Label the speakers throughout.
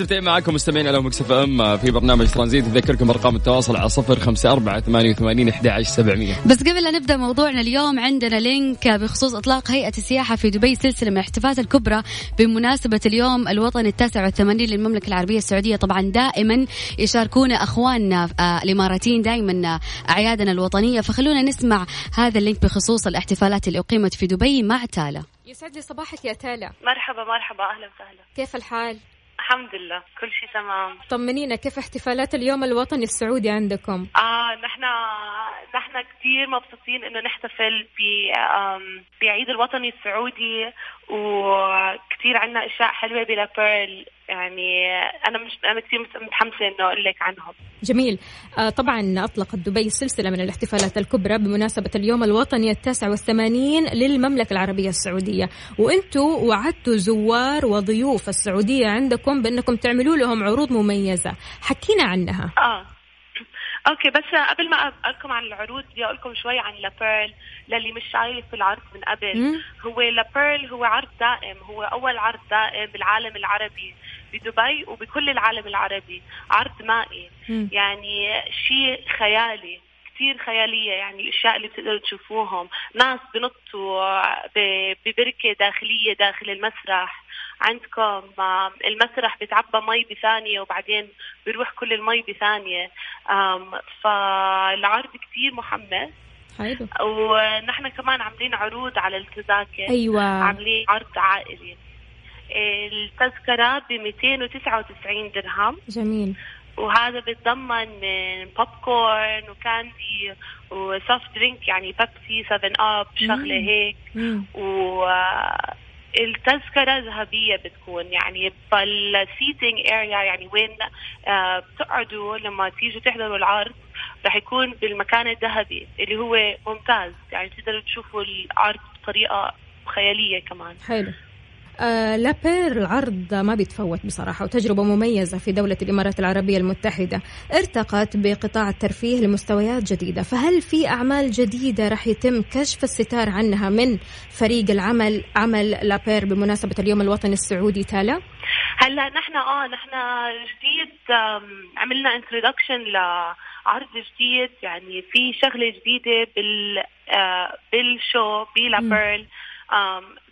Speaker 1: مستمتعين معكم مستمعين على ميكس اف ام في برنامج ترانزيت. نذكركم ارقام التواصل على صفر خمسة أربعة ثمانية وثمانين أحد سبعمية.
Speaker 2: بس قبل لا نبدأ موضوعنا اليوم عندنا link بخصوص إطلاق هيئة السياحة في دبي سلسلة من الاحتفالات الكبرى بمناسبة اليوم الوطني التاسع والثمانين للمملكة العربية السعودية. طبعا دائما يشاركونا أخواننا آه، الإماراتيين دائما أعيادنا الوطنية. فخلونا نسمع هذا ال link بخصوص الاحتفالات اللي أقيمت في دبي مع تالا.
Speaker 3: يسعد لي صباحك يا تالا.
Speaker 4: مرحبا مرحبا أهلا وسهلا.
Speaker 3: كيف الحال؟
Speaker 4: الحمد لله كل شيء تمام.
Speaker 3: طمنينا كيف احتفالات اليوم الوطني السعودي عندكم؟
Speaker 4: آه نحن نحن كثير مبسوطين إنه نحتفل ب بعيد الوطني السعودي وكثير عندنا أشياء حلوة بلابيرل يعني أنا مش أنا كثير متحمسة إنه أقول لك عنهم.
Speaker 3: جميل. آه طبعا أطلقت دبي سلسلة من الاحتفالات الكبرى بمناسبة اليوم الوطني التاسع والثمانين للمملكة العربية السعودية. وأنتم وعدتوا زوار وضيوف السعودية عندكم بأنكم تعملوا لهم عروض مميزة. حكينا عنها.
Speaker 4: آه. okay بس قبل ما أقولكم عن العروض بدي أقول لكم شوي عن لابيرل للي مش شايف العرض من قبل.
Speaker 3: مم.
Speaker 4: هو لابيرل هو عرض دائم هو أول عرض دائم بالعالم العربي بدبي وبكل العالم العربي. عرض مائي.
Speaker 3: مم.
Speaker 4: يعني شيء خيالي كثير خيالية يعني الأشياء اللي بتقدروا تشوفوهم. ناس بنطوا ببركة داخلية داخل المسرح. عندكم آم، المسرح بتعبى مي بثانية وبعدين بيروح كل المي بثانية. فالعرض كثير محمس.
Speaker 3: حلو.
Speaker 4: ونحن كمان عاملين عروض على التذاكر.
Speaker 3: أيوه.
Speaker 4: عاملين عرض عائلي. التذكرة ب 299 درهم.
Speaker 3: جميل.
Speaker 4: وهذا بيتضمن من popcorn و candy و soft drink يعني بيبسي 7 Up
Speaker 3: شغلة.
Speaker 4: هيك.
Speaker 3: مم.
Speaker 4: و التذكرة ذهبية بتكون. يعني بال seating area يعني وين آه، بتقعدوا لما تيجوا تحضروا العرض رح يكون بالمكان الذهبي اللي هو ممتاز. يعني تقدروا تشوفوا العرض بطريقة خيالية كمان.
Speaker 3: حلو. لابيرل العرض ما بيتفوت بصراحة وتجربة مميزة في دولة الإمارات العربية المتحدة ارتقت بقطاع الترفيه لمستويات جديدة. فهل في أعمال جديدة رح يتم كشف الستار عنها من فريق العمل عمل لابيرل بمناسبة اليوم الوطني السعودي تالا؟
Speaker 4: هلا نحن آه نحن جديد عملنا introduction لعرض جديد يعني في شغلة جديدة بال آه، بال show بلابيرل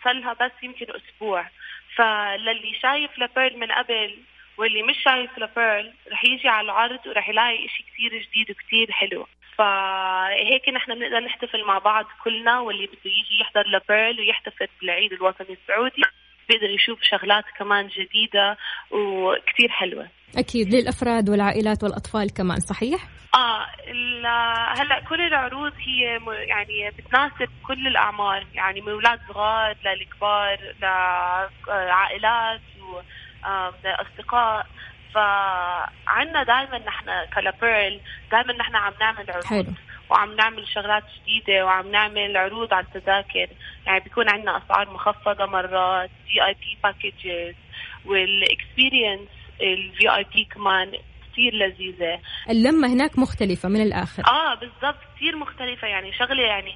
Speaker 4: صار بس يمكن أسبوع. فللي شايف لابيرل من قبل واللي مش شايف لابيرل رح يجي على العرض ورح يلاقي إشي كتير جديد وكتير حلو. فهيك نحن بنقدر نحتفل مع بعض كلنا واللي بده يجي يحضر لابيرل ويحتفل بالعيد الوطني السعودي بيقدر يشوف شغلات كمان جديدة وكتير حلوة.
Speaker 3: أكيد للأفراد والعائلات والأطفال كمان صحيح؟
Speaker 4: آه هلأ كل العروض هي يعني بتناسب كل الأعمار يعني من أولاد صغار للكبار لعائلات واصدقاء فعنا دائما نحن كلابيرل دائما نحن عم نعمل عروض
Speaker 3: حلو.
Speaker 4: وعم نعمل شغلات جديدة وعم نعمل عروض على التذاكر. يعني بيكون عندنا أسعار مخفضة مرات VIP packages وال experience ال VIP كمان كثير لذيذة.
Speaker 3: اللمة هناك مختلفة من الآخر.
Speaker 4: آه بالضبط كثير مختلفة يعني. شغلة يعني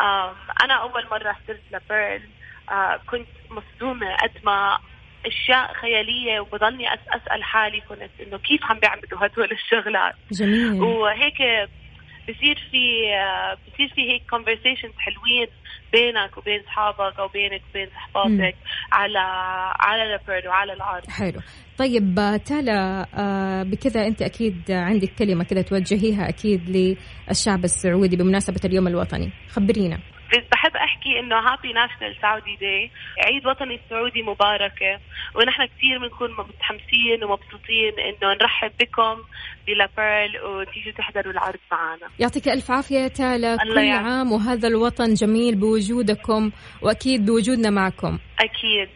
Speaker 4: آم أنا أول مرة حضرت لبيرل آه كنت مصدومة قد ما أشياء خيالية وبضلني أسأل حالي كنت إنه كيف عم بيعملوا هدول الشغلات.
Speaker 3: جميل.
Speaker 4: وهيك بصير في آه، بصير في هيك conversations حلوين بينك وبين اصحابك أو بينك وبين صحباتك على على البيرد وعلى العرض
Speaker 3: حلو. طيب آه، تالا آه، بكذا أنت أكيد عندك كلمة كذا توجهيها أكيد للشعب السعودي بمناسبة اليوم الوطني. خبرينا.
Speaker 4: احكي إنه happy national Saudi day عيد وطني سعودي مباركة. ونحن كثير بنكون متحمسين ومبسوطين إنه نرحب بكم بلابيرل وتيجوا تحضروا العرض معنا.
Speaker 3: يعطيك ألف عافية تالا. كل
Speaker 4: يعافيك.
Speaker 3: عام وهذا الوطن جميل بوجودكم وأكيد بوجودنا معكم.
Speaker 4: أكيد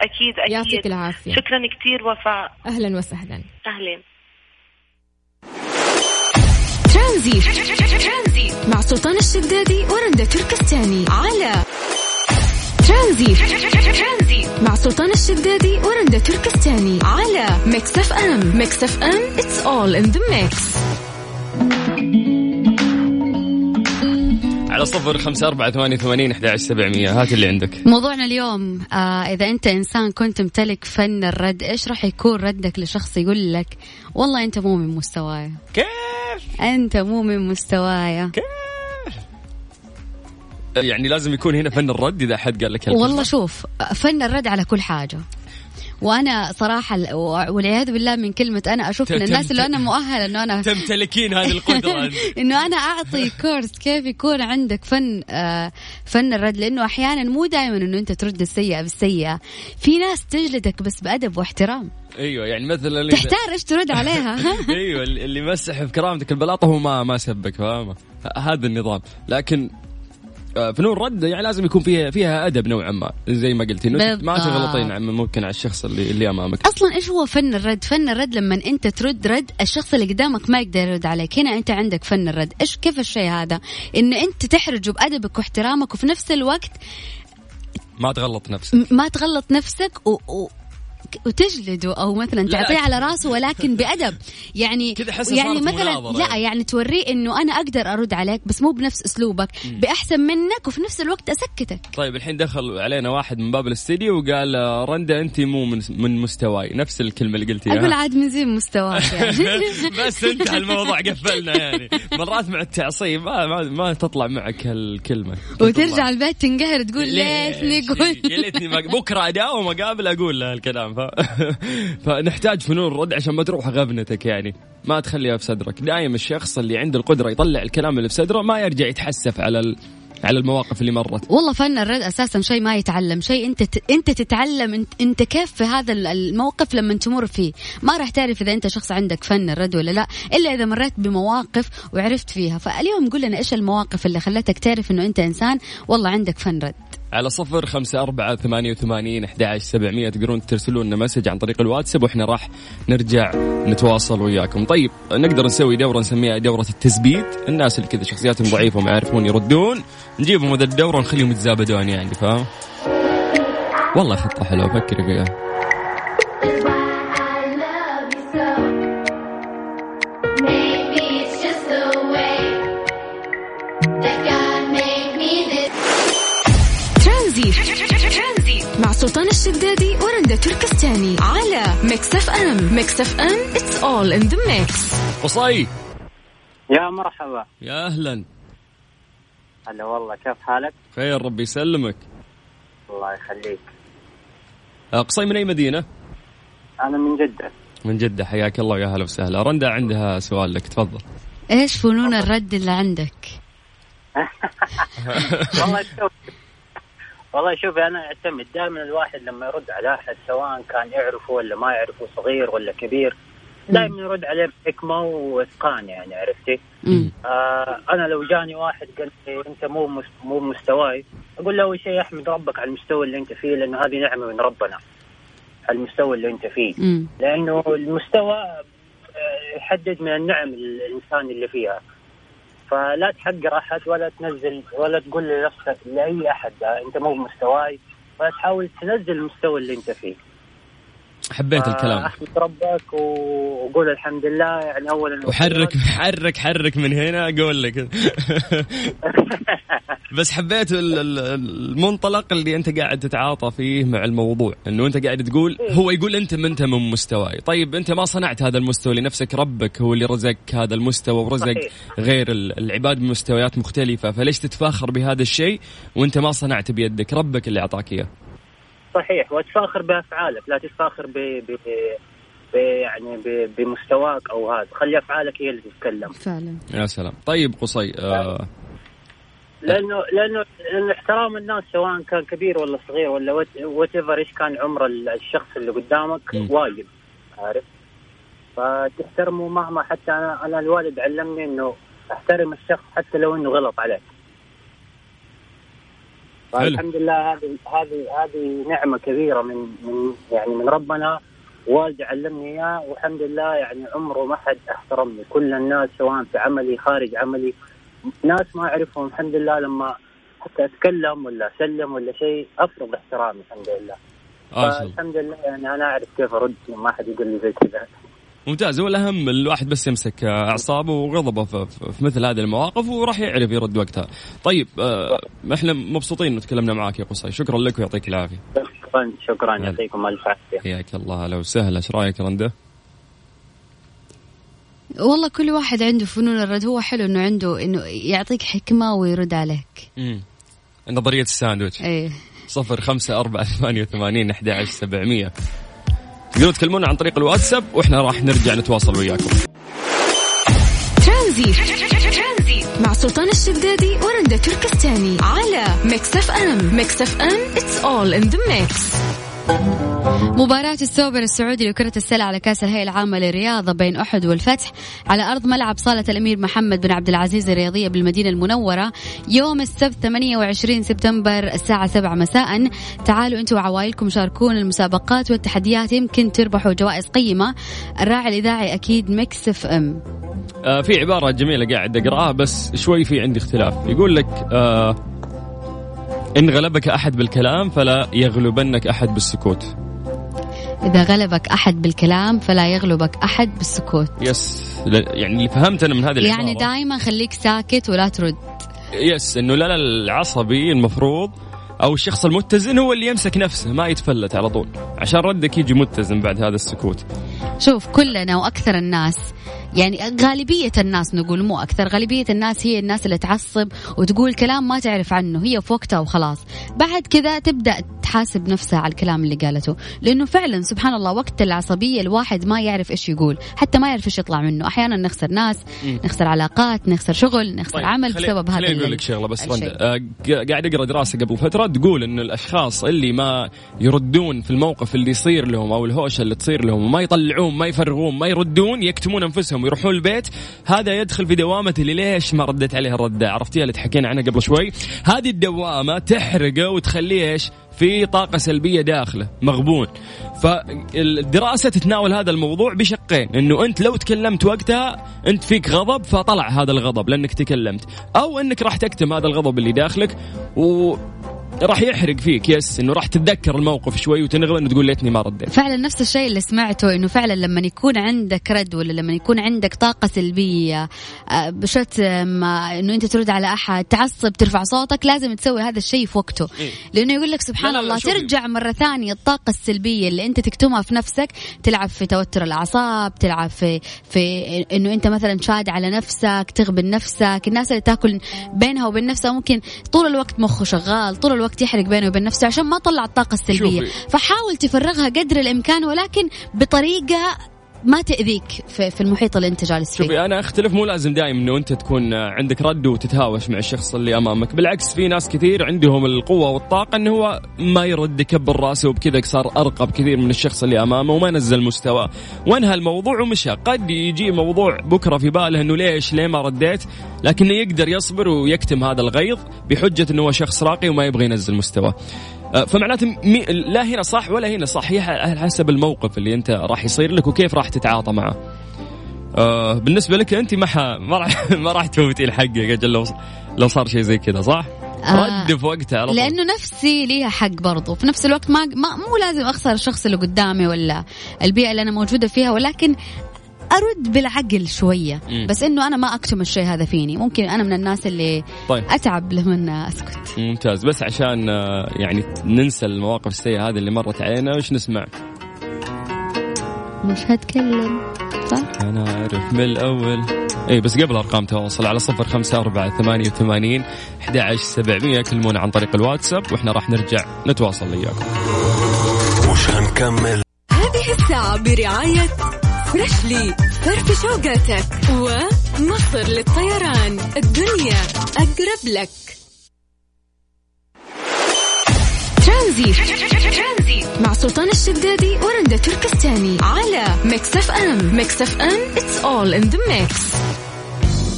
Speaker 4: أكيد أكيد.
Speaker 3: يعطيك العافية.
Speaker 4: شكرا كثير وفاء.
Speaker 3: أهلا وسهلا.
Speaker 4: اهلين
Speaker 5: ترانزيت مع سلطان الشدادي ورندا تركستاني على ترانزيت مع سلطان الشدادي ورندا تركستاني على ميكس اف ام. ميكس اف ام it's all in the mix.
Speaker 1: على صفر خمسة أربعة ثمانية وثمانين أحد سبعمية. هات اللي عندك.
Speaker 2: موضوعنا اليوم آه إذا أنت إنسان كنت تمتلك فن الرد إيش راح يكون ردك لشخص يقول لك والله أنت مو من مستواي؟
Speaker 1: كيف؟
Speaker 2: أنت مو من مستواي.
Speaker 1: يعني لازم يكون هنا فن الرد إذا أحد قال لك.
Speaker 2: والله شوف فن الرد على كل حاجة. وأنا صراحة ال- والعياذ بالله من كلمة أنا أشوف من الناس اللي أنا مؤهلة إنه أنا
Speaker 1: تمتلكين هذه القدرة. أنت.
Speaker 2: إنه أنا أعطي كورس كيف يكون عندك فن آه فن الرد لأنه أحيانا مو دائما إنه أنت ترد السيئة بالسيئة. في ناس تجلدك بس بأدب واحترام.
Speaker 1: أيوه يعني مثلا
Speaker 2: تحتار إيش ترد عليها.
Speaker 1: أيوه اللي مسح في كرامتك البلاطة هو ما ما سبك فاهمة؟ هذا النظام. لكن فنون رد يعني لازم يكون فيها فيها أدب نوعا ما. زي ما قلتي إنه ما. تغلطين عم- ممكن على الشخص اللي اللي أمامك.
Speaker 2: أصلا إيش هو فن الرد؟ فن الرد لما أنت ترد رد الشخص اللي قدامك ما يقدر يرد عليك. هنا أنت عندك فن الرد. إيش كيف الشيء هذا؟ إنه أنت تحرجه بأدبك واحترامك وفي نفس الوقت
Speaker 1: ما تغلط نفسك.
Speaker 2: ما تغلط نفسك و... و... وتجلده أو مثلا
Speaker 1: لا.
Speaker 2: تعطيه على راسه ولكن بأدب. يعني يعني مثلا لا
Speaker 1: يعني.
Speaker 2: توريه إنه أنا أقدر أرد عليك بس مو بنفس أسلوبك. بأحسن منك وفي نفس الوقت أسكتك.
Speaker 1: طيب الحين دخل علينا واحد من باب الاستديو وقال آه، رندا أنت مو من من مستواي. نفس الكلمة اللي قلتيها.
Speaker 2: أقول عاد من زين مستواك يعني.
Speaker 1: بس انتهى الموضوع قفلنا يعني. مرات مع التعصيب ما ما, ما تطلع معك هالكلمة.
Speaker 2: وترجع البيت تنقهر تقول ليتني قلت
Speaker 1: يا ليتني بكرة أداوم أقابل أقول له الكلام ف... فنحتاج فنون رد عشان ما تروح غبنتك يعني. ما تخليها في صدرك. دايم الشخص اللي عنده القدرة يطلع الكلام اللي في صدره ما يرجع يتحسف على ال... على المواقف اللي مرت.
Speaker 2: والله فن الرد أساسا شيء ما يتعلم. شيء أنت ت... أنت تتعلم. انت, أنت كيف في هذا ال- الموقف لما تمر فيه. ما راح تعرف إذا أنت شخص عندك فن الرد ولا لا إلا إذا مريت بمواقف وعرفت فيها. فاليوم قول لنا إيش المواقف اللي خلتك تعرف إنه أنت إنسان؟ والله عندك فن رد.
Speaker 1: على صفر خمسة أربعة ثمانية وثمانين أحد سبعمية تقدرون ترسلوا لنا مسج عن طريق الواتساب وإحنا راح نرجع نتواصل وياكم. طيب نقدر نسوي دورة نسميها دورة التثبيت؟ الناس اللي كذا شخصياتهم ضعيفة وما يعرفون يردون نجيبهم هذا الدورة ونخليهم يتزابدون يعني فاهم؟ والله خطة حلوة فكري فيها.
Speaker 5: الشدادي ورندا تركستاني على ميكس اف ام ميكس اف ام it's all in the mix.
Speaker 1: قصي
Speaker 6: يا مرحبا.
Speaker 1: يا أهلا.
Speaker 6: هلا والله كيف حالك؟
Speaker 1: خير ربي يسلمك.
Speaker 6: الله يخليك.
Speaker 1: آه، قصي من أي مدينة؟
Speaker 6: أنا من جدة.
Speaker 1: من جدة حياك الله يا هلا وسهلا. رندا عندها سؤال لك تفضل.
Speaker 2: إيش فنون الرد اللي عندك؟
Speaker 6: والله شوف والله شوفي أنا أعتمد دائما الواحد لما يرد على أحد سواء كان يعرفه ولا ما يعرفه صغير ولا كبير دائما يرد عليه بحكمة وإتقان يعني عرفتي؟ آه أنا لو جاني واحد قال لي أنت مو مو مستواي أقول له أول شيء أحمد ربك على المستوى اللي أنت فيه لأنه هذه نعمة من ربنا على المستوى اللي أنت فيه
Speaker 2: مم.
Speaker 6: لأنه المستوى آه، يحدد من النعم الإنسان اللي فيها فلا تحقر أحد ولا تنزل ولا تقول لنفسك لأي أحد أنت مو بمستواي ولا تحاول تنزل المستوى اللي أنت فيه.
Speaker 1: حبيت الكلام.
Speaker 6: أحمد ربك وقول الحمد لله يعني اولا
Speaker 1: وحرك حرك حرك من هنا أقول لك. بس حبيت ال- ال- المنطلق اللي أنت قاعد تتعاطى فيه مع الموضوع. إنه أنت قاعد تقول هو يقول أنت ما أنت من مستواي. طيب أنت ما صنعت هذا المستوى لنفسك ربك هو اللي رزقك هذا المستوى ورزق. غير ال- العباد بمستويات مختلفة. فليش تتفاخر بهذا الشيء وأنت ما صنعت بيدك؟ ربك اللي أعطاك إياه.
Speaker 6: صحيح وتفاخر بأفعالك لا تتفاخر ب. يعني. بمستواك أو هذا خلي أفعالك هي اللي تتكلم
Speaker 2: فعلا
Speaker 1: يا سلام طيب قصي آه
Speaker 6: لأنه لأنه لأنه احترام الناس سواء كان كبير ولا صغير ولا وات ايفر إيش كان عمر ال- الشخص اللي قدامك. واجب عارف فتحترمه مهما حتى أنا أنا الوالد علمني إنه أحترم الشخص حتى لو إنه غلط عليك. فالحمد لله هذه هذه هذه نعمة كبيرة من من يعني من ربنا. والدي علمني إياه والحمد لله يعني عمره ما حد أحترمني. كل الناس سواء في عملي خارج عملي ناس ما أعرفهم. الحمد لله لما حتى أتكلم ولا أسلم ولا شيء افرض احترامي الحمد لله.
Speaker 1: الله.
Speaker 6: فالحمد لله يعني أنا أعرف كيف أرد ما حد يقول لي زي كذا.
Speaker 1: ممتاز. هو الأهم الواحد بس يمسك أعصابه وغضبه في, مثل هذه المواقف وراح يعرف يرد وقتها. طيب آه إحنا مبسوطين انه تكلمنا معاك يا قصي، شكرا لك ويعطيك العافية.
Speaker 6: شكرا شكرا. يعطيكم ألف عافية.
Speaker 1: حياك الله. هلا وسهلا، إيش رأيك رنده؟
Speaker 2: والله كل واحد عنده فنون الرد. هو حلو إنه عنده إنه يعطيك حكمة ويرد عليك.
Speaker 1: امم نظرية الساندويتش.
Speaker 2: إيه.
Speaker 1: صفر خمسة أربعة ثمانية وثمانين أحد عشر سبعمية. تقدرون تكلمونا عن طريق الواتساب وإحنا راح نرجع نتواصل وياكم.
Speaker 5: ترانزيت مع سلطان الشدادي ورندا تركستاني على ميكس اف ام. ميكس اف ام it's all in the mix.
Speaker 2: مباراة السوبر السعودي لكرة السلة على كأس الهيئة العامة للرياضة بين أحد والفتح على أرض ملعب صالة الأمير محمد بن عبد العزيز الرياضية بالمدينة المنورة يوم السبت 28 سبتمبر الساعة 7 مساء. تعالوا أنتم وعوائلكم شاركون المسابقات والتحديات يمكن تربحوا جوائز قيمة. الراعي الإذاعي أكيد ميكس اف ام.
Speaker 1: آه في عبارة جميلة قاعد أقرأها بس شوي في عندي اختلاف. يقول لك آه إن غلبك أحد بالكلام فلا يغلبنك أحد بالسكوت.
Speaker 2: إذا غلبك أحد بالكلام فلا يغلبك أحد بالسكوت.
Speaker 1: yes يعني اللي فهمت أنا من هذه العبارة
Speaker 2: يعني دائما خليك ساكت ولا ترد.
Speaker 1: yes إنه لا لا العصبي المفروض أو الشخص المتزن هو اللي يمسك نفسه ما يتفلت على طول. عشان ردك يجي متزن بعد هذا السكوت.
Speaker 2: شوف كلنا وأكثر الناس يعني غالبية الناس نقول مو أكثر غالبية الناس هي الناس اللي تعصب وتقول كلام ما تعرف عنه هي في وقتها وخلاص. بعد كذا تبدأ تحاسب نفسها على الكلام اللي قالته لأنه فعلا سبحان الله وقت العصبية الواحد ما يعرف إيش يقول حتى ما يعرف إيش يطلع منه. أحيانا نخسر ناس نخسر علاقات نخسر شغل نخسر عمل
Speaker 1: خلي-
Speaker 2: بسبب هذا
Speaker 1: خليني أقول
Speaker 2: ال-
Speaker 1: لك شغلة بس آه، قاعد أقرأ دراسة قبل فترة تقول انه الأشخاص اللي ما يردون في الموقف اللي يصير لهم أو الهوشة اللي تصير لهم وما يطلعون ما يفرغون ما يردون يكتمون انفسهم ويروحون البيت. هذا يدخل في دوامه اللي ليش ما ردت عليه الرده عرفتيها اللي تحكينا عنها قبل شوي؟ هذه الدوامة تحرقه وتخليه إيش؟ في طاقة سلبية داخله. مغبون. فالدراسة تتناول هذا الموضوع بشقين. إنه أنت لو تكلمت وقتها أنت فيك غضب فطلع هذا الغضب لأنك تكلمت. أو أنك راح تكتم هذا الغضب اللي داخلك و راح يحرق فيك يس إنه راح تتذكر الموقف شوي وتنغبن وتقول ليتني ما رديت
Speaker 2: فعلا نفس الشيء اللي سمعته إنه فعلا لما يكون عندك رد ولا لما يكون عندك طاقة سلبية آه، بشتم إنه أنت ترد على أحد تعصب ترفع صوتك لازم تسوي هذا الشيء في وقته
Speaker 1: إيه.
Speaker 2: لأنه يقول لك سبحان
Speaker 1: لا، لا، لا،
Speaker 2: الله
Speaker 1: شوفي.
Speaker 2: ترجع مرة ثانية الطاقة السلبية اللي أنت تكتمها في نفسك تلعب في توتر الأعصاب تلعب في في إنه أنت مثلا شاد على نفسك تغبن نفسك الناس اللي تاكل بينها وبين نفسها ممكن طول الوقت مخه شغال طول الوقت يحرق بينه وبين نفسه عشان ما طلع الطاقة السلبية
Speaker 1: شوفي.
Speaker 2: فحاول تفرغها قدر الإمكان ولكن بطريقة ما تأذيك في, في المحيط اللي انت جالس فيه
Speaker 1: شوفي أنا أختلف مو لازم دائما إنه أنت تكون عندك رد وتتهاوش مع الشخص اللي أمامك. بالعكس في ناس كثير عندهم القوة والطاقة انه هو ما يرد يكبر رأسه وبكذا صار ارقى بكثير من الشخص اللي أمامه وما نزل مستواه. وانهى الموضوع ومشى. قد يجي موضوع بكرة في باله إنه ليش ليه ما رديت؟ لكنه يقدر يصبر ويكتم هذا الغيظ بحجة إنه هو شخص راقي وما يبغى ينزل مستواه. فمعناته مي... لا هنا صح ولا هنا صح. هي حسب الموقف اللي أنت راح يصير لك وكيف راح تتعاطى معه. آه بالنسبة لك أنت ما ح... ما راح ما راح تفوتي الحق يا أجل لو لو صار شيء زي كذا صح؟
Speaker 2: آه،
Speaker 1: رد في وقتها على
Speaker 2: لأنه نفسي ليها حق برضو. في نفس الوقت ما, ما مو لازم أخسر الشخص اللي قدامي ولا البيئة اللي أنا موجودة فيها ولكن أرد بالعقل شوية
Speaker 1: مم.
Speaker 2: بس إنه أنا ما أكتم الشيء هذا فيني. ممكن أنا من الناس اللي
Speaker 1: طيب.
Speaker 2: أتعب لما أسكت.
Speaker 1: ممتاز. بس عشان آه، يعني ننسى المواقف السيئة هذه اللي مرت علينا وش نسمع؟
Speaker 2: مش هتكلم صح؟
Speaker 1: أنا أعرف من الأول. اي بس قبل أرقام تواصل على صفر خمسة أربعة ثمانية وثمانين أحد عشر سبعمية. كلمونا عن طريق الواتساب وإحنا راح نرجع نتواصل وياكم.
Speaker 7: مش هنكمل؟
Speaker 5: هذه الساعة برعاية فريشلي فرف شوقاتك ومصر للطيران. الدنيا أقرب لك. ترانزيت. مع سلطان الشدادي ورندا تركستاني على ميكس اف ام. ميكس اف ام it's all in the mix.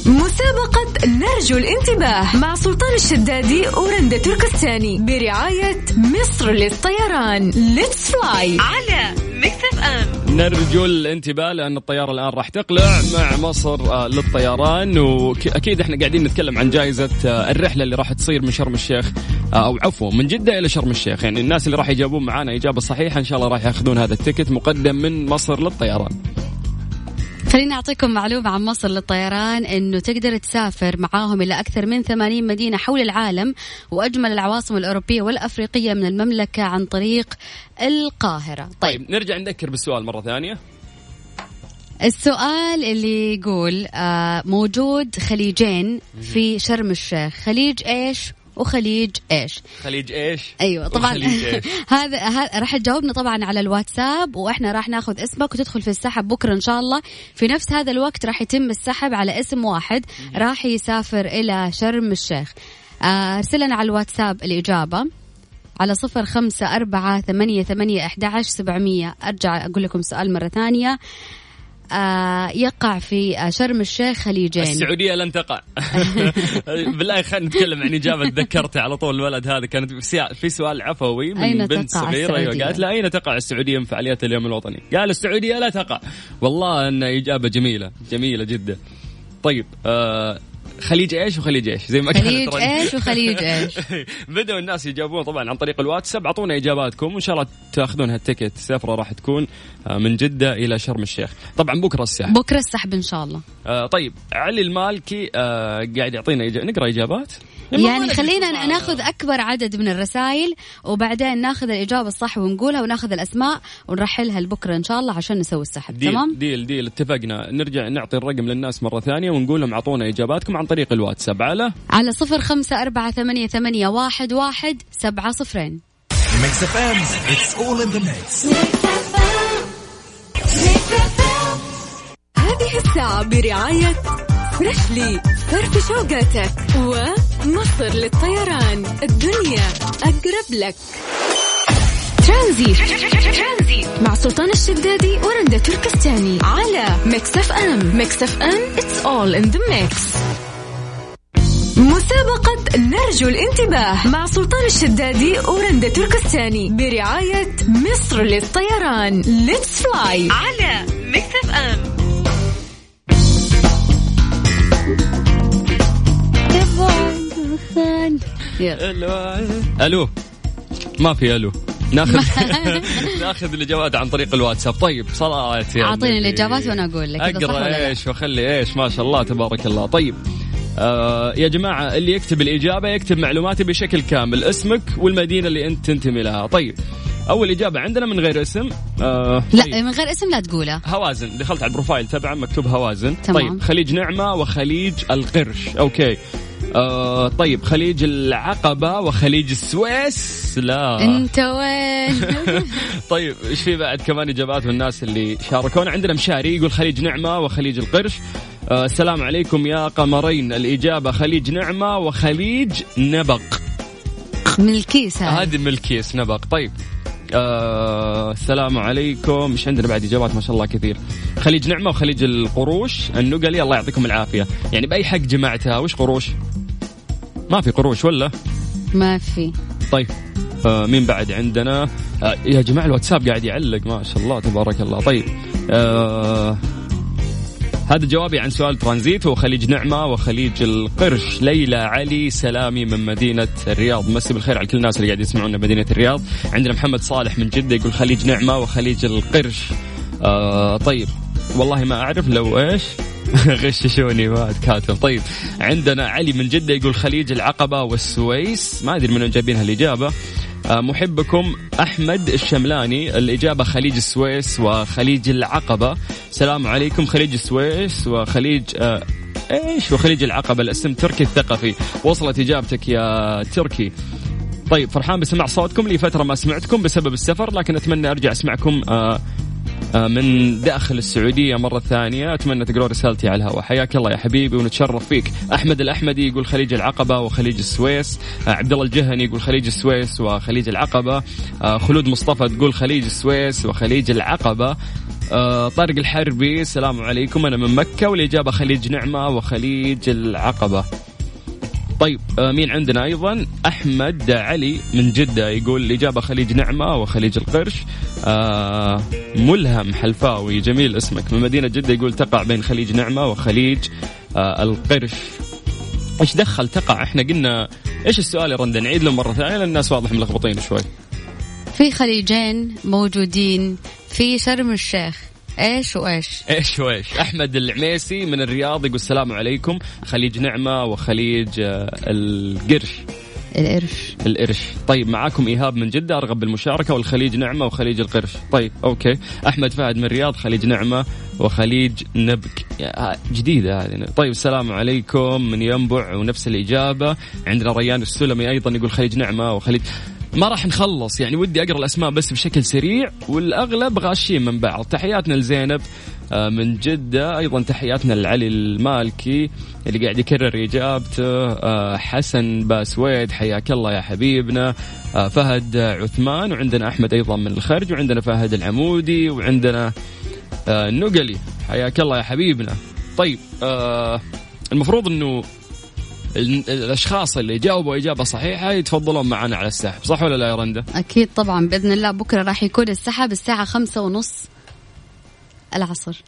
Speaker 5: مسابقة نرجو الانتباه مع سلطان الشدادي ورندا تركستاني برعاية مصر للطيران. let's fly على ميكس اف ام.
Speaker 1: نرجو الانتباه لأن الطيارة الآن راح تقلع مع مصر آه، للطيران وأكيد إحنا قاعدين نتكلم عن جائزة آه، الرحلة اللي راح تصير من شرم الشيخ آه، أو عفوا من جدة إلى شرم الشيخ. يعني الناس اللي راح يجاوبون معانا إجابة صحيحة إن شاء الله راح يأخذون هذا التيكت مقدم من مصر للطيران.
Speaker 2: خليني أعطيكم معلومة عن مصر للطيران أنه تقدر تسافر معاهم إلى أكثر من 80 مدينة حول العالم وأجمل العواصم الأوروبية والأفريقية من المملكة عن طريق القاهرة. طيب.
Speaker 1: طيب نرجع نذكر بالسؤال مرة ثانية.
Speaker 2: السؤال اللي يقول آه، موجود خليجين في شرم الشيخ. خليج إيش؟ وخليج إيش؟
Speaker 1: خليج إيش؟
Speaker 2: أيوه طبعا.
Speaker 1: إيش؟
Speaker 2: هذا راح تجاوبنا طبعا على الواتساب وإحنا راح ناخذ اسمك وتدخل في السحب بكرة إن شاء الله. في نفس هذا الوقت راح يتم السحب على اسم واحد راح يسافر إلى شرم الشيخ. آه، أرسل لنا على الواتساب الإجابة. على صفر خمسة أربعة ثمانية ثمانية أحد عشر سبعمية. أرجع أقول لكم سؤال مرة ثانية. يقع في آه، شرم الشيخ خليجين.
Speaker 1: السعودية لن تقع. بالله خلينا نتكلم عن إجابة تذكرت على طول الولد هذا. كانت في سؤال عفوي من
Speaker 2: أين
Speaker 1: بنت
Speaker 2: تقع
Speaker 1: صغيرة أيوة؟ قالت لا أين تقع السعودية من فعاليات اليوم الوطني؟ قال السعودية لا تقع. والله أن إجابة جميلة جميلة جدا. طيب آه خليج إيش وخليج إيش؟ زي ما كانت
Speaker 2: خليج. إيش وخليج إيش.
Speaker 1: بدأوا الناس يجاوبون طبعا عن طريق الواتساب. أعطونا إجاباتكم وإن شاء الله تأخذون هالتيكت. السفره راح تكون آه، من جدة إلى شرم الشيخ. طبعا بكرة الساحه
Speaker 2: بكرة السحب إن شاء الله.
Speaker 1: آه طيب علي المالكي آه قاعد يعطينا إجا... نقرأ إجابات؟
Speaker 2: يعني خلينا ناخذ أكبر عدد من الرسائل وبعدين ناخذ الإجابة الصح ونقولها وناخذ الأسماء ونرحلها لبكرة إن شاء الله عشان نسوي السحب.
Speaker 1: deal
Speaker 2: تمام؟
Speaker 1: deal deal. اتفقنا. نرجع نعطي الرقم للناس مرة ثانية ونقول لهم أعطونا إجاباتكم. عن طريق الواتساب. على؟
Speaker 2: على صفر خمسة أربعة ثمانية, ثمانية واحد, واحد سبعة صفرين.
Speaker 7: ميكس اف ام it's all in the mix
Speaker 5: هذه الساعة برعاية فريشلي فرف شوقاتك ومصر للطيران. الدنيا أقرب لك. ترانزيت مع سلطان الشدادي ورندا تركستاني. على ميكس اف ام ميكس اف ام it's all in the mix. مسابقة نرجو الانتباه مع سلطان الشدادي ورندا تركستاني برعاية مصر للطيران. let's fly على ميكس اف ام.
Speaker 1: ألو. ما في ألو. ناخذ ناخذ الإجابات عن طريق الواتساب. طيب صلاة يا
Speaker 2: أعطيني
Speaker 1: النبي.
Speaker 2: الإجابات وأنا أقول لك. أقرأ.
Speaker 1: إيش وأخلي إيش. ما شاء الله تبارك الله. طيب آه يا جماعة اللي يكتب الإجابة يكتب معلوماتي بشكل كامل اسمك والمدينة اللي أنت تنتمي لها. طيب أول إجابة عندنا من غير اسم آه
Speaker 2: لا
Speaker 1: طيب.
Speaker 2: من غير اسم لا تقولها
Speaker 1: هوازن دخلت على البروفايل تبعه مكتوب هوازن.
Speaker 2: تمام.
Speaker 1: طيب خليج نعمة وخليج القرش. okay. آه طيب خليج العقبة وخليج السويس. لا.
Speaker 2: أنت وين؟
Speaker 1: طيب إيش في بعد كمان إجابات من الناس اللي شاركونا؟ عندنا مشاري يقول خليج نعمة وخليج القرش. آه السلام عليكم يا قمرين. الإجابة خليج نعمة وخليج نبق.
Speaker 2: من الكيس هذا
Speaker 1: هذه من الكيس نبق. طيب. آه السلام عليكم. إيش عندنا بعد إجابات؟ ما شاء الله كثير. خليج نعمة وخليج القروش. النقلي الله يعطيكم العافية. يعني بأي حق جمعتها؟ وش قروش؟ ما في قروش ولا؟
Speaker 2: ما في.
Speaker 1: طيب. آه مين بعد عندنا؟ آه يا جماعة الواتساب قاعد يعلق. ما شاء الله تبارك الله. طيب. آه هذا جوابي عن سؤال ترانزيت هو خليج نعمة وخليج القرش. ليلى علي سلامي من مدينة الرياض. مسي بالخير على كل الناس اللي قاعد يسمعونا مدينة الرياض. عندنا محمد صالح من جدة يقول خليج نعمة وخليج القرش. آه طيب والله ما أعرف لو إيش؟ غششوني ما كاتب طيب عندنا علي من جدة يقول خليج العقبة والسويس. ما أدري من وين جايبين هالإجابة محبكم أحمد الشملاني الإجابة خليج السويس وخليج العقبة. السلام عليكم خليج السويس وخليج آه إيش؟ وخليج العقبة الاسم تركي الثقفي. وصلت إجابتك يا تركي. طيب فرحان بسمع صوتكم لي فترة ما سمعتكم بسبب السفر لكن أتمنى أرجع أسمعكم آه آه، من داخل السعودية مرة ثانية. أتمنى تقرأ رسالتي على الهواء. حياك الله يا حبيبي ونتشرف فيك. أحمد الأحمدي يقول خليج العقبة وخليج السويس. آه، عبد الله الجهني يقول خليج السويس وخليج العقبة. آه، خلود مصطفى تقول خليج السويس وخليج العقبة. آه، طارق الحربي السلام عليكم. أنا من مكة والإجابة خليج نعمة وخليج العقبة. طيب آه، مين عندنا أيضا؟ أحمد علي من جدة يقول الإجابة خليج نعمة وخليج القرش. آه ملهم حلفاوي جميل اسمك. من مدينة جدة يقول تقع بين خليج نعمة وخليج آه القرش. إيش دخل تقع؟ إحنا قلنا إيش السؤال يا رندا نعيد له مرة ثانية لأن الناس واضح ملخبطين شوي.
Speaker 2: في خليجين موجودين في شرم الشيخ. إيش وإيش؟
Speaker 1: إيش وإيش؟ أحمد العميسي من الرياض يقول السلام عليكم. خليج نعمة وخليج آه القرش.
Speaker 2: القرش.
Speaker 1: القرش. طيب معاكم إيهاب من جدة أرغب بالمشاركة والخليج نعمة وخليج القرش. طيب okay. أحمد فهد من الرياض خليج نعمة وخليج نبك. يا- جديدة هذه. طيب السلام عليكم من ينبع ونفس الإجابة. عندنا ريان السلمي أيضا يقول خليج نعمة وخليج. ما راح نخلص. يعني ودي أقرأ الأسماء بس بشكل سريع والأغلب غاشين من بعض. تحياتنا لزينب آه، من جدة. أيضا تحياتنا لعلي المالكي اللي قاعد يكرر إجابته. آه، حسن باسويد حياك الله يا حبيبنا. آه، فهد عثمان وعندنا أحمد أيضا من الخرج وعندنا فهد العمودي وعندنا النقلي حياك الله يا حبيبنا. طيب المفروض أنه ال- الأشخاص اللي جاوبوا إجابة صحيحة يتفضلون معنا على السحب صح ولا لا يا رندا؟
Speaker 2: أكيد طبعا بإذن الله بكرة راح يكون السحب الساعة خمسة ونص العصر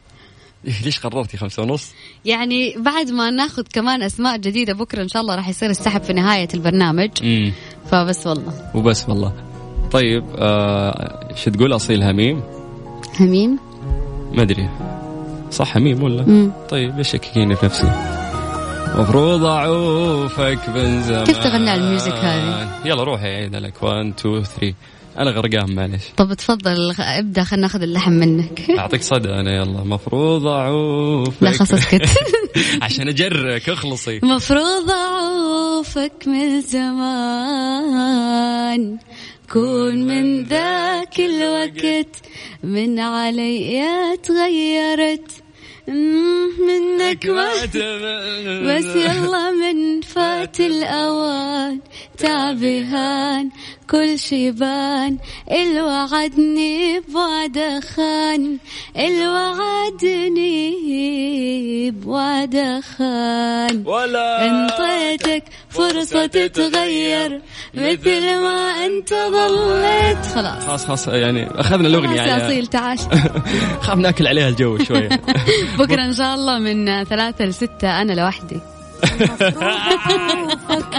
Speaker 1: ليش قررتي خمسة ونص؟
Speaker 2: يعني بعد ما ناخذ كمان أسماء جديدة بكرة إن شاء الله راح يصير السحب في نهاية البرنامج
Speaker 1: امم
Speaker 2: فبس والله
Speaker 1: وبس والله طيب آه شو تقول أصيل هميم؟
Speaker 2: هميم
Speaker 1: ما أدري صح هميم ولا؟
Speaker 2: مم.
Speaker 1: طيب ليش شككيني في نفسي؟ مفروض أعوفك من زمان.
Speaker 2: كيف تغني على الميوزك هذه؟
Speaker 1: يلا روحي عيد لك. 1 2 3 أنا غرقان معلش.
Speaker 2: طب تفضل ابدأ خلينا ناخذ اللحن منك.
Speaker 1: أعطيك صدى أنا يلا. مفروض أعوفك.
Speaker 2: لا خلاص اسكت
Speaker 1: عشان أجرك اخلصي.
Speaker 2: مفروض أعوفك من زمان. كون من ذاك الوقت من علي تغيرت. منك ما بس يلا من فات الأوان تعبهان كل شي بان. الوعدني بوعد خان الوعدني بوعد خان
Speaker 1: ولا
Speaker 2: انطيتك فرصة تتغير. مثل ما أنت ظليت. خلاص.
Speaker 1: خلاص خلاص يعني أخذنا الأغنية
Speaker 2: خلاص يا
Speaker 1: يعني.
Speaker 2: أصيل تعال.
Speaker 1: خاف ناكل عليها الجو شوية.
Speaker 2: بكرة إن شاء الله من ثلاثة لستة أنا لوحدي.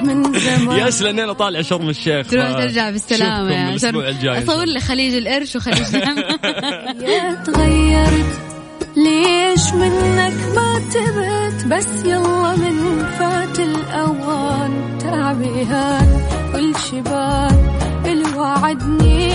Speaker 2: من زمان.
Speaker 1: ياس لأن أنا طالع شرم الشيخ.
Speaker 2: تروح ترجع بالسلامة
Speaker 1: شوفكم
Speaker 2: يا
Speaker 1: الأسبوع
Speaker 2: شرم.
Speaker 1: الجاي
Speaker 2: أصور لي خليج القرش وخليج يا تغيرت. ليش منك ما تبت؟ بس يلا من فات الأوان تعبي هان كل شبان الوعدني